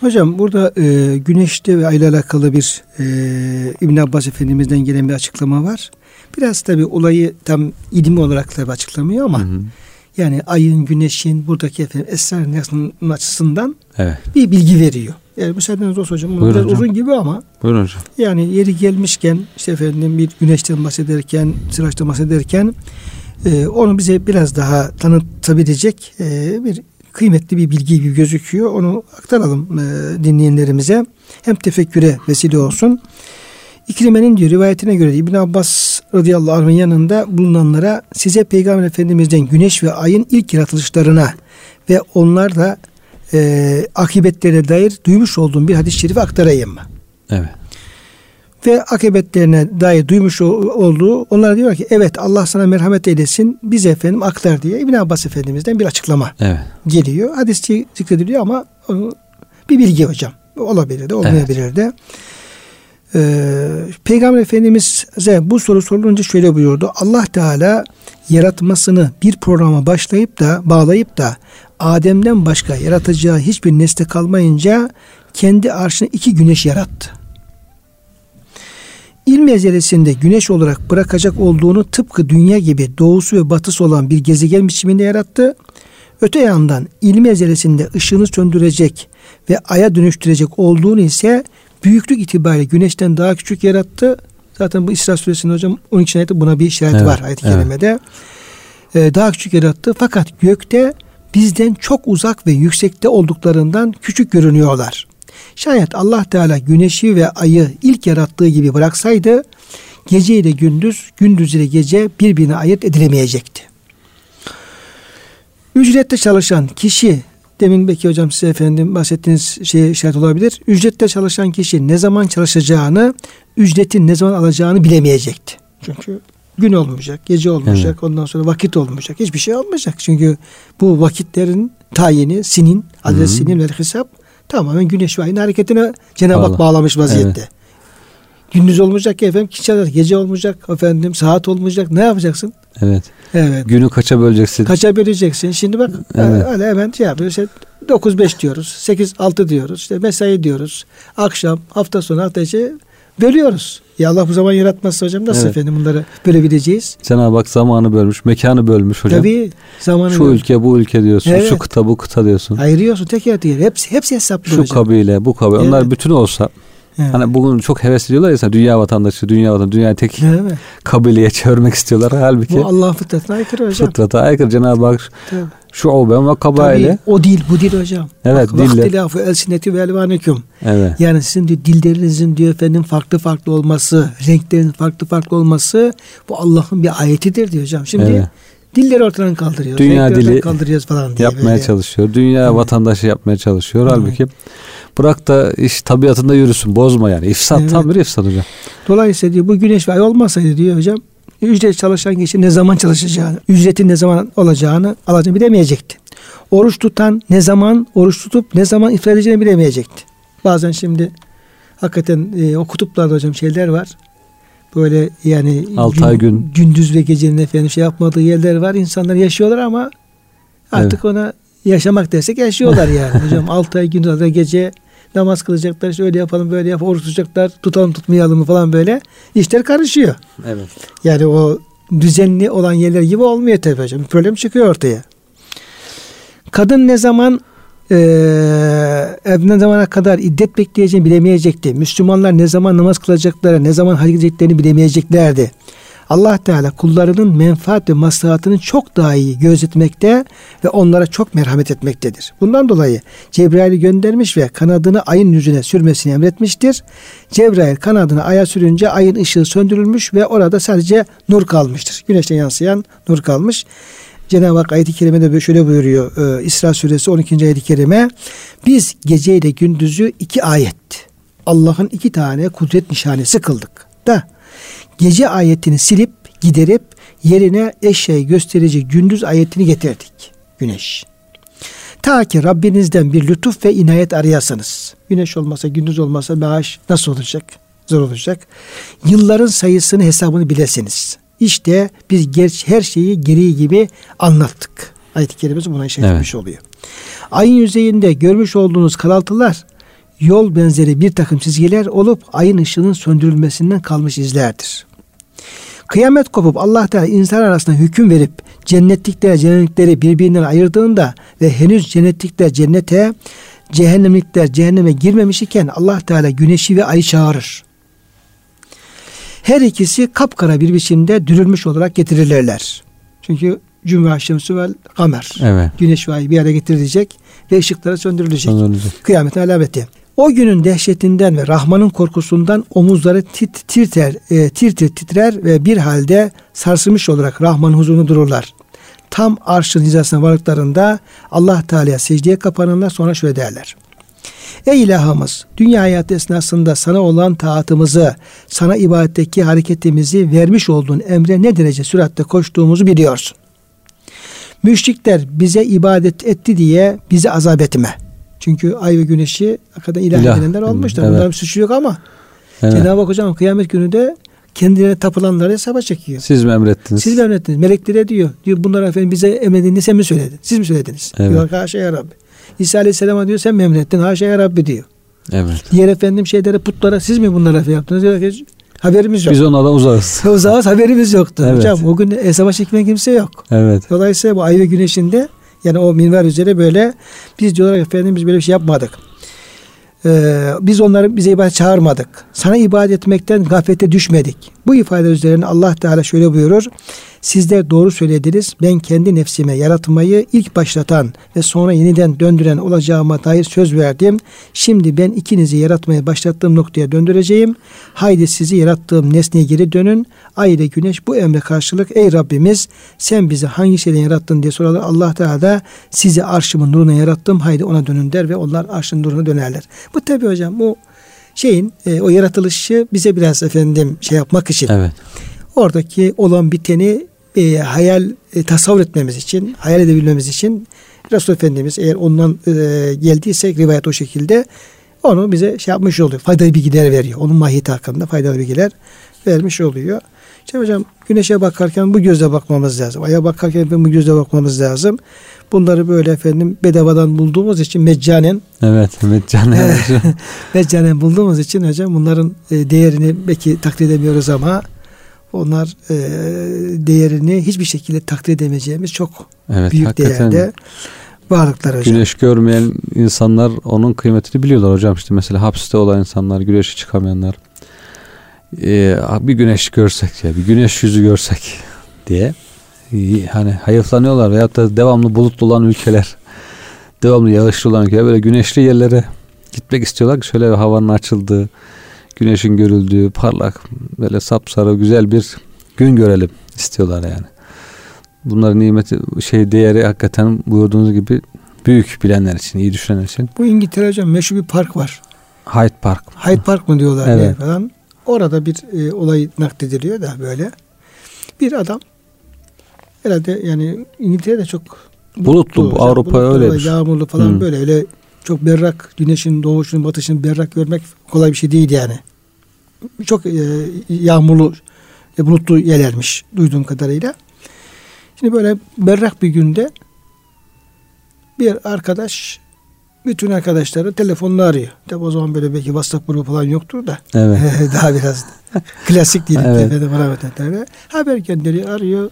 Speaker 1: Hocam burada e, güneşte ve ayla alakalı bir e, İbn Abbas Efendimiz'den gelen bir açıklama var. Biraz tabi olayı tam ilmi olarak tabi açıklamıyor ama
Speaker 2: Hı hı.
Speaker 1: yani ayın, güneşin buradaki efendim esrar açısından
Speaker 2: Evet.
Speaker 1: bir bilgi veriyor. Yani müsaadeniz olsun hocam. Bu
Speaker 2: Buyurun
Speaker 1: biraz
Speaker 2: hocam.
Speaker 1: uzun gibi ama
Speaker 2: Buyurun hocam.
Speaker 1: yani yeri gelmişken işte efendim bir güneşten bahsederken, sıraçtan bahsederken e, onu bize biraz daha tanıtabilecek e, bir kıymetli bir bilgi gibi gözüküyor. Onu aktaralım e, dinleyenlerimize. Hem tefekküre vesile olsun. İkrime'nin diyor rivayetine göre İbn Abbas radıyallahu anh'ın yanında bulunanlara size Peygamber Efendimiz'den güneş ve ayın ilk yaratılışlarına ve onlar da e, akıbetlerine dair duymuş olduğum bir hadis-i şerifi aktarayım?
Speaker 2: Evet.
Speaker 1: Ve akıbetlerine dair duymuş olduğu onlara diyor ki evet Allah sana merhamet eylesin bize efendim aktar diye İbn Abbas Efendimiz'den bir açıklama
Speaker 2: Evet.
Speaker 1: geliyor. Hadisçi zikrediliyor ama bir bilgi hocam. Olabilir de olmayabilir de. Ee, Peygamber Efendimiz'e bu soru sorulunca şöyle buyurdu. Allah Teala yaratmasını bir programa başlayıp da bağlayıp da Adem'den başka yaratacağı hiçbir nesne kalmayınca kendi arşına iki güneş yarattı. İlm ezelesinde güneş olarak bırakacak olduğunu tıpkı dünya gibi doğusu ve batısı olan bir gezegen biçiminde yarattı. Öte yandan ilmi ezelesinde ışığını söndürecek ve aya dönüştürecek olduğunu ise büyüklük itibariyle güneşten daha küçük yarattı. Zaten bu İsra suresinde hocam 12. ayette buna bir işaret
Speaker 2: Evet,
Speaker 1: var ayet-i
Speaker 2: evet.
Speaker 1: kerimede. Ee, daha küçük yarattı fakat gökte bizden çok uzak ve yüksekte olduklarından küçük görünüyorlar. Şayet Allah Teala güneşi ve ayı ilk yarattığı gibi bıraksaydı gece ile gündüz, gündüz ile gece birbirine ayırt edilemeyecekti. Ücrette çalışan kişi demin belki hocam size efendim bahsettiğiniz şeye işaret olabilir. Ücrette çalışan kişi ne zaman çalışacağını, ücretin ne zaman alacağını bilemeyecekti. Çünkü gün olmayacak, gece olmayacak, ondan sonra vakit olmayacak. Hiçbir şey olmayacak. Çünkü bu vakitlerin tayini, sinin, adres
Speaker 2: Hı hı.
Speaker 1: sinin ve hesap tamamen güneş ve ayın hareketine Cenab-ı Hak bağlamış vaziyette.
Speaker 2: Evet.
Speaker 1: Gündüz olmayacak ki efendim, kişi çalışacak, gece olmayacak efendim, saat olmayacak. Ne yapacaksın?
Speaker 2: Evet.
Speaker 1: Evet.
Speaker 2: Günü kaça böleceksin?
Speaker 1: Kaça böleceksin? Şimdi bak
Speaker 2: Evet.
Speaker 1: öyle hemen şey yapıyoruz. İşte 9-5 diyoruz. 8-6 diyoruz. İşte mesai diyoruz. Akşam, hafta sonu, hafta içi bölüyoruz. Ya Allah bu zaman yaratmazsa hocam nasıl
Speaker 2: Evet.
Speaker 1: efendim bunları bölebileceğiz?
Speaker 2: Cenab-ı Hak zamanı bölmüş, mekanı bölmüş hocam.
Speaker 1: Tabii zamanı
Speaker 2: Şu ülke bu ülke diyorsun.
Speaker 1: Evet.
Speaker 2: Şu kıta bu kıta diyorsun.
Speaker 1: ayırıyorsun teker teker. Hepsi, hepsi hesaplı
Speaker 2: Şu
Speaker 1: hocam.
Speaker 2: kabile bu kabile. Onlar
Speaker 1: Evet.
Speaker 2: bütün olsa Evet. Hani bugün çok heves ediyorlar ya dünya vatandaşı, dünya vatandaşı, dünya tek evet. kabileye çevirmek istiyorlar. Halbuki
Speaker 1: bu Allah fıtratına aykırı hocam.
Speaker 2: Fıtrata aykırı. Cenab-ı Hak şu o ben ve kabaile.
Speaker 1: o dil bu dil hocam.
Speaker 2: Evet
Speaker 1: Bak, diller. Vaktilafı elsineti ve elvaneküm. Evet. Yani sizin diyor, dillerinizin diyor efendim farklı farklı olması, renklerin farklı farklı olması bu Allah'ın bir ayetidir diyor hocam. Şimdi evet. Dilleri ortadan kaldırıyoruz.
Speaker 2: Dünya dili
Speaker 1: kaldırıyoruz falan diye
Speaker 2: yapmaya böyle. çalışıyor. Dünya evet. vatandaşı yapmaya çalışıyor. Evet. Halbuki bırak da iş tabiatında yürüsün. Bozma yani. İfsat evet. tam bir ifsat hocam.
Speaker 1: Dolayısıyla diyor bu güneş ve ay olmasaydı diyor hocam ücret çalışan kişi ne zaman çalışacağını, ücretin ne zaman olacağını alacağını bilemeyecekti. Oruç tutan ne zaman oruç tutup ne zaman iftar edeceğini bilemeyecekti. Bazen şimdi hakikaten e, o kutuplarda hocam şeyler var böyle yani
Speaker 2: 6 ay gün
Speaker 1: gündüz ve gecenin efendim şey yapmadığı yerler var. İnsanlar yaşıyorlar ama artık evet. ona yaşamak dersek yaşıyorlar yani. Hocam 6 ay gündüz ve gece namaz kılacaklar. Şöyle yapalım böyle yap. Oruç tutacaklar. Tutalım tutmayalım mı falan böyle. İşler karışıyor.
Speaker 2: Evet.
Speaker 1: Yani o düzenli olan yerler gibi olmuyor tabii hocam. Bir problem çıkıyor ortaya. Kadın ne zaman e, ne zamana kadar iddet bekleyeceğini bilemeyecekti. Müslümanlar ne zaman namaz kılacakları, ne zaman hareket edeceklerini bilemeyeceklerdi. Allah Teala kullarının menfaat ve maslahatını çok daha iyi gözetmekte ve onlara çok merhamet etmektedir. Bundan dolayı Cebrail'i göndermiş ve kanadını ayın yüzüne sürmesini emretmiştir. Cebrail kanadını aya sürünce ayın ışığı söndürülmüş ve orada sadece nur kalmıştır. Güneşten yansıyan nur kalmış. Cenab-ı Hak ayet-i kerimede şöyle buyuruyor. E, İsra suresi 12. ayet-i kerime. Biz gece ile gündüzü iki ayet. Allah'ın iki tane kudret nişanesi kıldık. Da gece ayetini silip giderip yerine eşeği gösterici gündüz ayetini getirdik. Güneş. Ta ki Rabbinizden bir lütuf ve inayet arayasınız. Güneş olmasa, gündüz olmasa maaş nasıl olacak? Zor olacak. Yılların sayısını hesabını bilesiniz. İşte biz geç, her şeyi gereği gibi anlattık. Ayet-i kerimesi buna işaret evet. oluyor. Ayın yüzeyinde görmüş olduğunuz karaltılar yol benzeri bir takım çizgiler olup ayın ışığının söndürülmesinden kalmış izlerdir. Kıyamet kopup Allah Teala insan arasında hüküm verip cennetlikler cennetlikleri birbirinden ayırdığında ve henüz cennetlikler cennete cehennemlikler cehenneme girmemiş iken Allah Teala güneşi ve ayı çağırır. Her ikisi kapkara bir biçimde dürülmüş olarak getirilirler. Çünkü Cümle Şemsü vel Kamer.
Speaker 2: Evet.
Speaker 1: Güneş ve ay bir araya getirilecek ve ışıkları söndürülecek. söndürülecek. Kıyametin alameti. O günün dehşetinden ve Rahman'ın korkusundan omuzları tit, tirter, e, tir tir titrer ve bir halde sarsılmış olarak Rahman'ın huzurunda dururlar. Tam arşın hizasına vardıklarında Allah Teala'ya secdeye kapanırlar sonra şöyle derler. Ey ilahımız dünya hayatı esnasında sana olan taatımızı, sana ibadetteki hareketimizi vermiş olduğun emre ne derece süratle koştuğumuzu biliyorsun. Müşrikler bize ibadet etti diye bizi azap etme. Çünkü ay ve güneşi hakikaten ilah, ilah. edinenler olmuşlar. Evet. Bunların bir suçu yok ama evet. Cenab-ı Hak hocam kıyamet günü de kendilerine tapılanları hesaba çekiyor.
Speaker 2: Siz mi emrettiniz?
Speaker 1: Siz mi emrettiniz? Meleklere diyor. Diyor bunlar efendim bize emrediniz sen mi söyledin? Siz mi söylediniz? Evet. Diyor haşa ya Rabbi. İsa Aleyhisselam'a diyor sen mi emrettin? Haşa ya Rabbi diyor.
Speaker 2: Evet.
Speaker 1: Diğer efendim şeylere putlara siz mi bunlara şey yaptınız? Diyor ki haberimiz yok.
Speaker 2: Biz onlardan uzağız.
Speaker 1: uzağız haberimiz yoktu. Evet. Hocam o gün hesaba çekmeyen kimse yok.
Speaker 2: Evet.
Speaker 1: Dolayısıyla bu ay ve güneşinde yani o minver üzere böyle biz diyorlar efendim biz böyle bir şey yapmadık. Ee, biz onları bize ibadet çağırmadık. Sana ibadet etmekten gaflete düşmedik. Bu ifade üzerine Allah Teala şöyle buyurur. Sizler doğru söylediniz. Ben kendi nefsime yaratmayı ilk başlatan ve sonra yeniden döndüren olacağıma dair söz verdim. Şimdi ben ikinizi yaratmaya başlattığım noktaya döndüreceğim. Haydi sizi yarattığım nesneye geri dönün. Ay ile güneş bu emre karşılık ey Rabbimiz sen bizi hangi şeyden yarattın diye sorarlar. Allah Teala da sizi arşımın nuruna yarattım. Haydi ona dönün der ve onlar arşın nuruna dönerler. Bu tabi hocam bu şeyin e, o yaratılışı bize biraz efendim şey yapmak için.
Speaker 2: Evet.
Speaker 1: Oradaki olan biteni e, hayal e, tasavvur etmemiz için, hayal edebilmemiz için Resul Efendimiz eğer ondan e, geldiyse rivayet o şekilde onu bize şey yapmış oluyor. Faydalı bilgiler veriyor. Onun mahiyeti hakkında faydalı bilgiler vermiş oluyor. İşte hocam güneşe bakarken bu gözle bakmamız lazım. Aya bakarken bu gözle bakmamız lazım. Bunları böyle efendim bedavadan bulduğumuz için meccanen
Speaker 2: Evet meccanen
Speaker 1: meccanen bulduğumuz için hocam bunların e, değerini belki takdir edemiyoruz ama onlar e, değerini hiçbir şekilde takdir edemeyeceğimiz çok evet, büyük değerde. varlıklar hocam.
Speaker 2: Güneş görmeyen insanlar onun kıymetini biliyorlar hocam. İşte mesela hapiste olan insanlar, güneşe çıkamayanlar. Ee, bir güneş görsek ya, bir güneş yüzü görsek diye hani hayıflanıyorlar veyahut da devamlı bulutlu olan ülkeler, devamlı yağışlı olan ülkeler böyle güneşli yerlere gitmek istiyorlar ki şöyle havanın açıldığı, güneşin görüldüğü, parlak, böyle sapsarı güzel bir gün görelim istiyorlar yani. Bunların nimeti şey değeri hakikaten buyurduğunuz gibi büyük bilenler için, iyi düşünenler için.
Speaker 1: Bu İngiltere hocam meşhur bir park var.
Speaker 2: Hyde Park.
Speaker 1: Hyde Park mı diyorlar
Speaker 2: evet.
Speaker 1: falan. Orada bir e, olay naklediliyor da böyle. Bir adam herhalde yani İngiltere'de çok
Speaker 2: bulutlu, bulutlu Avrupa öyle.
Speaker 1: Yağmurlu falan hmm. böyle öyle çok berrak güneşin doğuşunu batışını berrak görmek kolay bir şey değil yani. Çok e, yağmurlu e, bulutlu yerlermiş duyduğum kadarıyla. Şimdi böyle berrak bir günde bir arkadaş bütün arkadaşları telefonla arıyor. Tabi o zaman böyle belki WhatsApp grubu falan yoktur da.
Speaker 2: Evet.
Speaker 1: daha biraz klasik değil.
Speaker 2: evet.
Speaker 1: Efendim, haber gönderiyor, arıyor.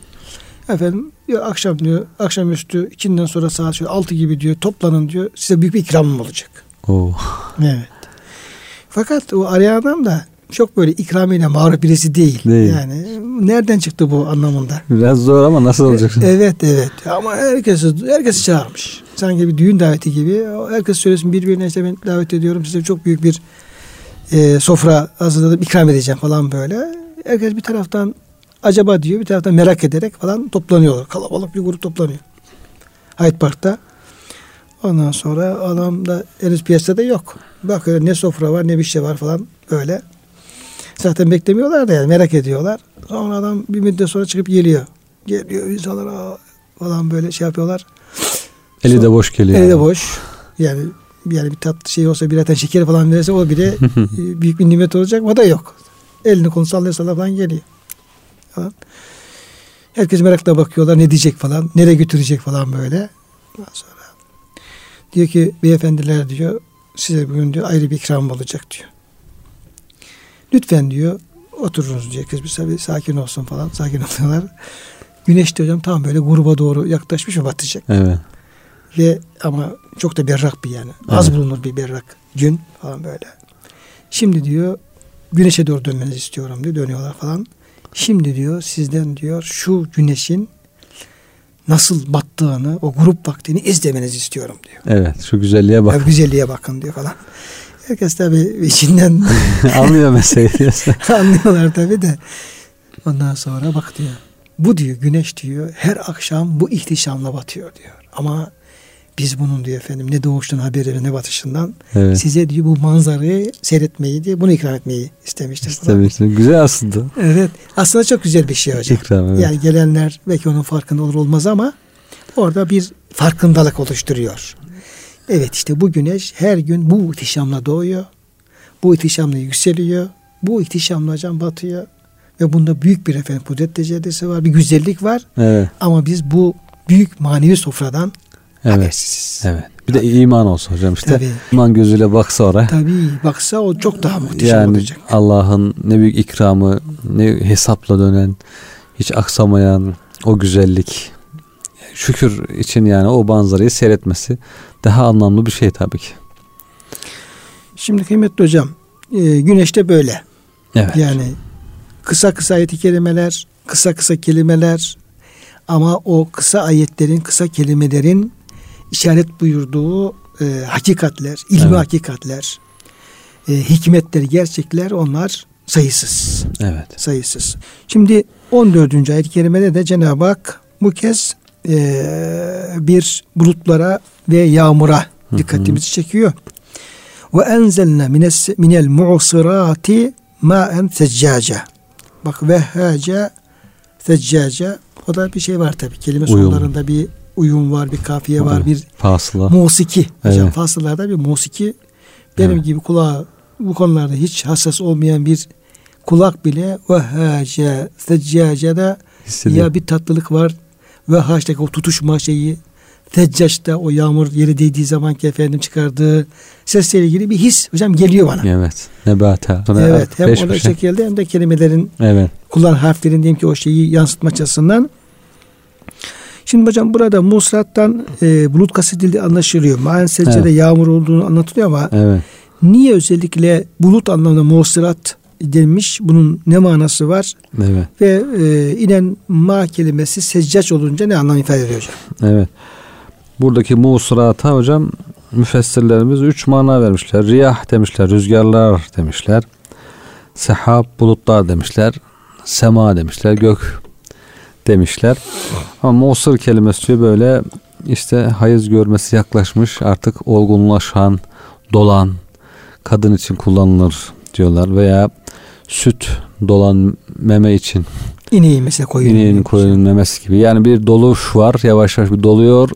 Speaker 1: Efendim diyor akşam diyor akşamüstü ikinden sonra saat şöyle altı gibi diyor toplanın diyor size büyük bir ikramım olacak.
Speaker 2: Oo.
Speaker 1: Evet. Fakat o arayan adam da çok böyle ikramiyle mağrur birisi değil. değil. Yani nereden çıktı bu anlamında?
Speaker 2: Biraz zor ama nasıl olacak?
Speaker 1: Evet evet ama herkesi herkesi çağırmış. Sanki bir düğün daveti gibi. Herkes söylesin birbirine işte ben davet ediyorum size çok büyük bir e, sofra hazırladım ikram edeceğim falan böyle. Herkes bir taraftan acaba diyor bir taraftan merak ederek falan toplanıyorlar. Kalabalık bir grup toplanıyor. Hyde Park'ta. Ondan sonra adam da henüz piyasada yok. Bakıyor ne sofra var ne bir şey var falan böyle. Zaten beklemiyorlar da yani merak ediyorlar. Sonra adam bir müddet sonra çıkıp geliyor. Geliyor insanlar falan böyle şey yapıyorlar.
Speaker 2: Eli sonra, de boş geliyor.
Speaker 1: Eli de boş. Yani yani bir tatlı şey olsa bir şeker falan verirse o bile büyük bir nimet olacak. O da yok. Elini konu sallaya falan geliyor. Falan. Herkes merakla bakıyorlar ne diyecek falan. Nereye götürecek falan böyle. Ondan sonra diyor ki beyefendiler diyor size bugün diyor ayrı bir ikram olacak diyor. Lütfen diyor otururuz diyor. Kız bir sakin olsun falan. Sakin oluyorlar. Güneş de hocam tam böyle gruba doğru yaklaşmış ve batacak.
Speaker 2: Evet.
Speaker 1: Ve ama çok da berrak bir yani. Az evet. bulunur bir berrak gün falan böyle. Şimdi diyor güneşe doğru dönmenizi istiyorum diyor. Dönüyorlar falan. Şimdi diyor sizden diyor şu güneşin nasıl battığını, o grup vaktini izlemenizi istiyorum diyor.
Speaker 2: Evet, şu güzelliğe bakın.
Speaker 1: Ya, güzelliğe bakın diyor falan. Herkes tabi içinden
Speaker 2: anlıyor meseleyi.
Speaker 1: Anlıyorlar tabi de. Ondan sonra bak diyor. Bu diyor güneş diyor her akşam bu ihtişamla batıyor diyor. Ama biz bunun diyor efendim ne doğuştan haberi ne batışından evet. size diyor bu manzarayı seyretmeyi diye bunu ikram etmeyi istemiştir.
Speaker 2: İstemiştir. Güzel aslında.
Speaker 1: Evet. Aslında çok güzel bir şey hocam.
Speaker 2: İkram, evet.
Speaker 1: Yani gelenler belki onun farkında olur olmaz ama orada bir farkındalık oluşturuyor. Evet işte bu güneş her gün bu ihtişamla doğuyor. Bu ihtişamla yükseliyor. Bu ihtişamla hocam batıyor. Ve bunda büyük bir efendim kudret tecellisi var. Bir güzellik var.
Speaker 2: Evet.
Speaker 1: Ama biz bu büyük manevi sofradan
Speaker 2: evet. habersiziz. Evet. Bir de iman olsun hocam işte. Tabii. İman gözüyle baksa oraya.
Speaker 1: Tabii baksa o çok daha muhteşem
Speaker 2: yani
Speaker 1: olacak.
Speaker 2: Allah'ın ne büyük ikramı, ne hesapla dönen, hiç aksamayan o güzellik. Şükür için yani o manzarayı seyretmesi daha anlamlı bir şey tabii ki.
Speaker 1: Şimdi kıymetli hocam, e, güneşte böyle.
Speaker 2: Evet.
Speaker 1: Yani kısa kısa ayet kelimeler, kısa kısa kelimeler ama o kısa ayetlerin, kısa kelimelerin işaret buyurduğu e, hakikatler, ilmi evet. hakikatler, e, hikmetler, gerçekler onlar sayısız.
Speaker 2: Evet.
Speaker 1: Sayısız. Şimdi 14. ayet-i kerimede de Cenab-ı Hak bu kez e, bir bulutlara ve yağmura dikkatimizi çekiyor. Ve enzelne minel mu'sirati ma'en seccaca. Bak vehhaca seccaca o da bir şey var tabi. Kelime uyum. sonlarında bir uyum var, bir kafiye var, bir
Speaker 2: fasıla.
Speaker 1: musiki. Hocam evet. fasılarda bir musiki. Benim evet. gibi kulağı bu konularda hiç hassas olmayan bir kulak bile vehhaca seccacada ya bir tatlılık var ve haçtaki o tutuşma şeyi Teccaş'ta o yağmur yeri değdiği zaman ki efendim çıkardığı sesle ilgili bir his hocam geliyor bana.
Speaker 2: Evet. Nebata.
Speaker 1: Sonra evet. Hem o da şekilde hem de kelimelerin
Speaker 2: evet.
Speaker 1: kullan harflerin diyeyim ki o şeyi yansıtma açısından. Şimdi hocam burada musrattan e, bulut kasıdildi anlaşılıyor. Maen seccede
Speaker 2: Evet.
Speaker 1: yağmur olduğunu anlatılıyor ama
Speaker 2: Evet.
Speaker 1: niye özellikle bulut anlamında musrat denmiş? Bunun ne manası var?
Speaker 2: Evet.
Speaker 1: Ve e, inen ma kelimesi seccaç olunca ne anlam ifade ediyor hocam?
Speaker 2: Evet. Buradaki musrata hocam müfessirlerimiz üç mana vermişler. Riyah demişler, rüzgarlar demişler. Sehab, bulutlar demişler. Sema demişler, gök demişler. Ama musır kelimesi diyor böyle işte hayız görmesi yaklaşmış artık olgunlaşan, dolan kadın için kullanılır diyorlar veya süt dolan meme için
Speaker 1: İneği mesela koyun.
Speaker 2: İneğin koyunun memesi gibi. Yani bir doluş var. Yavaş yavaş bir doluyor.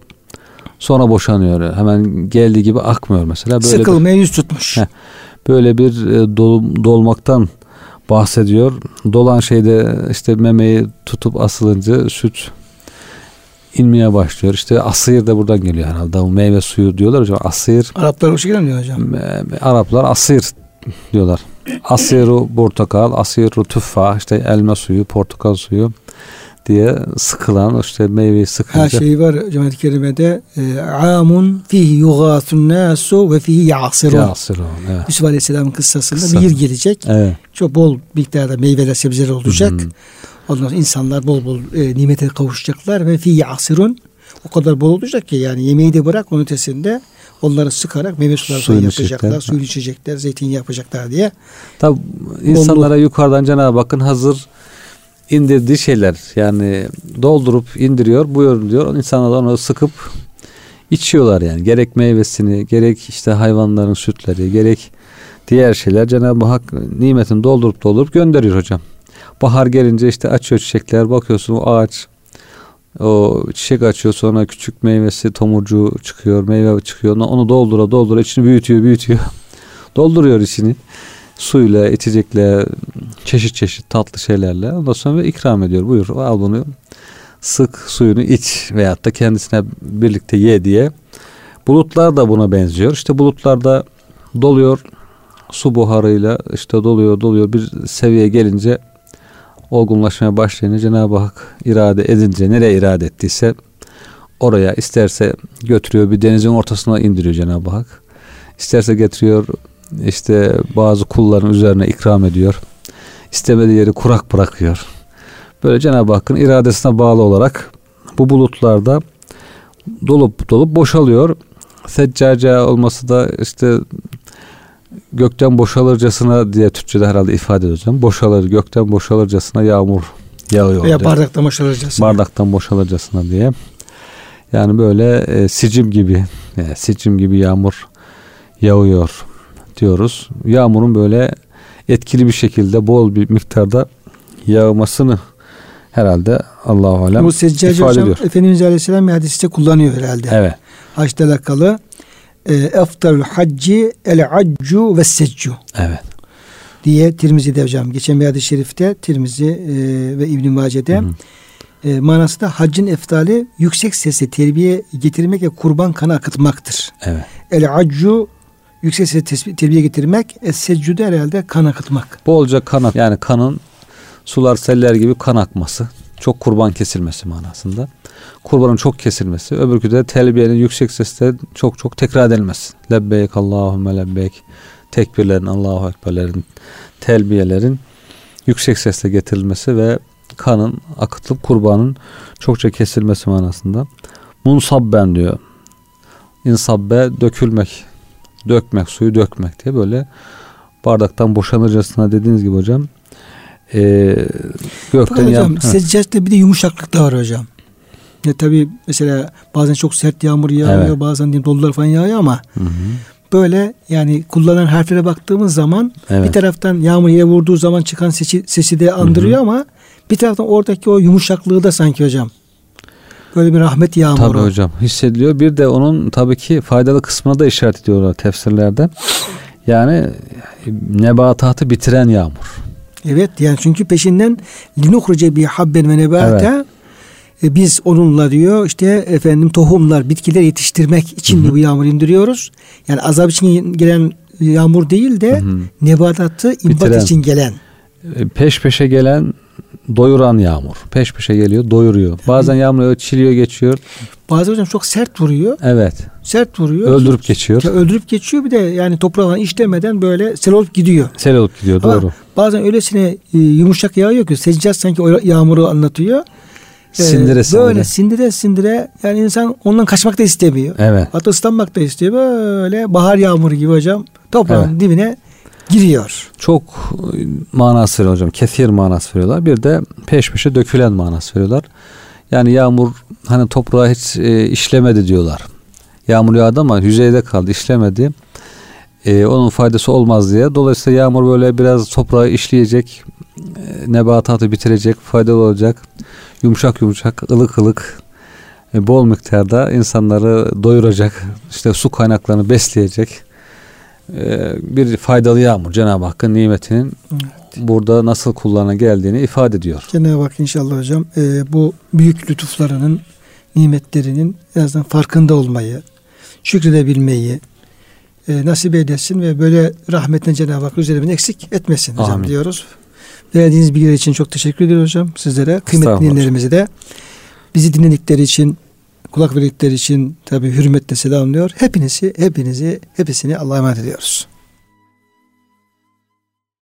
Speaker 2: Sonra boşanıyor. Hemen geldiği gibi akmıyor mesela. Böyle bir,
Speaker 1: Sıkılmaya yüz tutmuş.
Speaker 2: Heh. böyle bir e, dol- dolmaktan bahsediyor. Dolan şeyde işte memeyi tutup asılınca süt inmeye başlıyor. İşte asır da buradan geliyor herhalde. O meyve suyu diyorlar hocam. Asır.
Speaker 1: Araplar o şekilde mi diyor hocam?
Speaker 2: Araplar asır diyorlar. Asiru portakal, asiru tüffa, işte elma suyu, portakal suyu diye sıkılan işte meyveyi sıkınca.
Speaker 1: Her şey var Cemaat-i Kerime'de. E, Amun fihi yugâthun nasu ve fihi yasirun.
Speaker 2: Yasirun, evet.
Speaker 1: Yusuf Aleyhisselam'ın kıssasında
Speaker 2: Kıssa.
Speaker 1: bir yıl gelecek.
Speaker 2: Evet.
Speaker 1: Çok bol miktarda meyveler, sebzeler olacak.
Speaker 2: Hı hı.
Speaker 1: Ondan sonra insanlar bol bol e, nimete kavuşacaklar ve fihi asirun. O kadar bol olacak ki yani yemeği de bırak onun ötesinde onları sıkarak meyve suları
Speaker 2: Suyunu
Speaker 1: yapacaklar,
Speaker 2: içecekler.
Speaker 1: suyunu içecekler, zeytin yapacaklar diye.
Speaker 2: Tabi insanlara yukarıdan Cenab-ı Hakk'ın hazır indirdiği şeyler. Yani doldurup indiriyor buyurun diyor. İnsanlar onu sıkıp içiyorlar yani. Gerek meyvesini gerek işte hayvanların sütleri gerek diğer şeyler. Cenab-ı Hak nimetini doldurup doldurup gönderiyor hocam. Bahar gelince işte açıyor çiçekler bakıyorsun o ağaç o çiçek açıyor sonra küçük meyvesi tomurcuğu çıkıyor meyve çıkıyor. Onu doldura doldura içini büyütüyor büyütüyor. Dolduruyor içini suyla içecekle çeşit çeşit tatlı şeylerle ondan sonra ikram ediyor. Buyur al bunu sık suyunu iç veyahut da kendisine birlikte ye diye. Bulutlar da buna benziyor. İşte bulutlarda doluyor. Su buharıyla işte doluyor doluyor. Bir seviye gelince olgunlaşmaya başlayınca Cenab-ı Hak irade edince nereye irade ettiyse oraya isterse götürüyor bir denizin ortasına indiriyor Cenab-ı Hak. İsterse getiriyor işte bazı kulların üzerine ikram ediyor. İstemediği yeri kurak bırakıyor. Böyle Cenab-ı Hakk'ın iradesine bağlı olarak bu bulutlarda dolup dolup boşalıyor. Seccace olması da işte gökten boşalırcasına diye Türkçe'de herhalde ifade edeceğim. Boşalır, gökten boşalırcasına yağmur yağıyor.
Speaker 1: Veya
Speaker 2: diyor.
Speaker 1: bardakta maşalacağız.
Speaker 2: Bardaktan boşalırcasına diye. Yani böyle e, sicim gibi, e, sicim gibi yağmur yağıyor diyoruz. Yağmurun böyle etkili bir şekilde bol bir miktarda yağmasını herhalde Allahu alem
Speaker 1: Bu seccace
Speaker 2: ifade
Speaker 1: hocam
Speaker 2: ediyor.
Speaker 1: Efendimiz Aleyhisselam bir hadiste kullanıyor herhalde.
Speaker 2: Evet.
Speaker 1: Haçla alakalı. E, Eftarul hacci el accu ve seccu
Speaker 2: Evet.
Speaker 1: diye Tirmizi'de hocam. Geçen bir hadis-i şerifte Tirmizi e, ve İbn-i Mace'de
Speaker 2: hı.
Speaker 1: e, manası da haccın eftali yüksek sesle terbiye getirmek ve kurban kanı akıtmaktır.
Speaker 2: Evet.
Speaker 1: El accu yüksek sesle terbiye getirmek, es seccu da herhalde kan akıtmak.
Speaker 2: Bolca kan ak- yani kanın sular seller gibi kan akması. Çok kurban kesilmesi manasında. Kurbanın çok kesilmesi. Öbürkü de telbiyenin yüksek sesle çok çok tekrar edilmesi. Lebbeyk Allahümme lebbeyk. Tekbirlerin, Allahu Ekberlerin, telbiyelerin yüksek sesle getirilmesi ve kanın akıtılıp kurbanın çokça kesilmesi manasında. Munsabben diyor. İnsabbe dökülmek, dökmek, suyu dökmek diye böyle bardaktan boşanırcasına dediğiniz gibi hocam e, gökten
Speaker 1: Fakat hocam seccacede bir de yumuşaklık da var hocam. Ya tabi mesela bazen çok sert yağmur yağıyor,
Speaker 2: Evet.
Speaker 1: bazen diyelim dolular falan yağıyor ama
Speaker 2: Hı hı.
Speaker 1: böyle yani kullanılan harflere baktığımız zaman
Speaker 2: Evet.
Speaker 1: bir taraftan yağmur yere vurduğu zaman çıkan sesi, sesi de andırıyor ama bir taraftan oradaki o yumuşaklığı da sanki hocam. Böyle bir rahmet yağmuru.
Speaker 2: Tabii hocam hissediliyor. Bir de onun tabii ki faydalı kısmına da işaret ediyorlar tefsirlerde. Yani nebatatı bitiren yağmur.
Speaker 1: Evet yani çünkü peşinden linuhruce bi habben ve nebate e, biz onunla diyor işte efendim tohumlar bitkiler yetiştirmek için de bu yağmur indiriyoruz. Yani azap için gelen yağmur değil de
Speaker 2: Hı hı.
Speaker 1: nebatatı imbat
Speaker 2: Bitiren.
Speaker 1: için gelen.
Speaker 2: E, Peş peşe gelen doyuran yağmur. Peş peşe geliyor, doyuruyor. Bazen yağmur çiliyor geçiyor.
Speaker 1: Bazen hocam çok sert vuruyor.
Speaker 2: Evet.
Speaker 1: Sert vuruyor.
Speaker 2: Öldürüp geçiyor.
Speaker 1: Ya öldürüp geçiyor bir de yani toprağa işlemeden böyle sel olup gidiyor.
Speaker 2: Sel olup gidiyor
Speaker 1: Ama
Speaker 2: doğru.
Speaker 1: bazen öylesine e, yumuşak yağıyor ki seccaz sanki o yağmuru anlatıyor. Ee,
Speaker 2: Sindire sindire.
Speaker 1: Böyle sindire sindire yani insan ondan kaçmak da istemiyor.
Speaker 2: Evet.
Speaker 1: Hatta ıslanmak da istiyor. Böyle bahar yağmuru gibi hocam toprağın
Speaker 2: Evet.
Speaker 1: dibine giriyor.
Speaker 2: Çok e, manası veriyor hocam. Kethir manası veriyorlar. Bir de peş peşe dökülen manası veriyorlar. Yani yağmur hani toprağa hiç e, işlemedi diyorlar. Yağmur yağdı ama yüzeyde kaldı, işlemedi. E, onun faydası olmaz diye. Dolayısıyla yağmur böyle biraz toprağı işleyecek, e, nebatatı bitirecek, faydalı olacak. Yumuşak yumuşak, ılık ılık, e, bol miktarda insanları doyuracak, işte su kaynaklarını besleyecek e, bir faydalı yağmur. Cenab-ı Hakk'ın nimetinin burada nasıl kullanına geldiğini ifade ediyor.
Speaker 1: Cenab-ı Hak inşallah hocam e, bu büyük lütuflarının nimetlerinin en azından farkında olmayı, şükredebilmeyi e, nasip eylesin ve böyle rahmetin Cenab-ı Hak üzerimizden eksik etmesin hocam
Speaker 2: Amin.
Speaker 1: diyoruz. Verdiğiniz bilgiler için çok teşekkür ediyoruz hocam sizlere. Kıymetli dinleyenlerimize de bizi dinledikleri için kulak verdikleri için tabi hürmetle selamlıyor. Hepinizi, hepinizi, hepsini Allah'a emanet ediyoruz.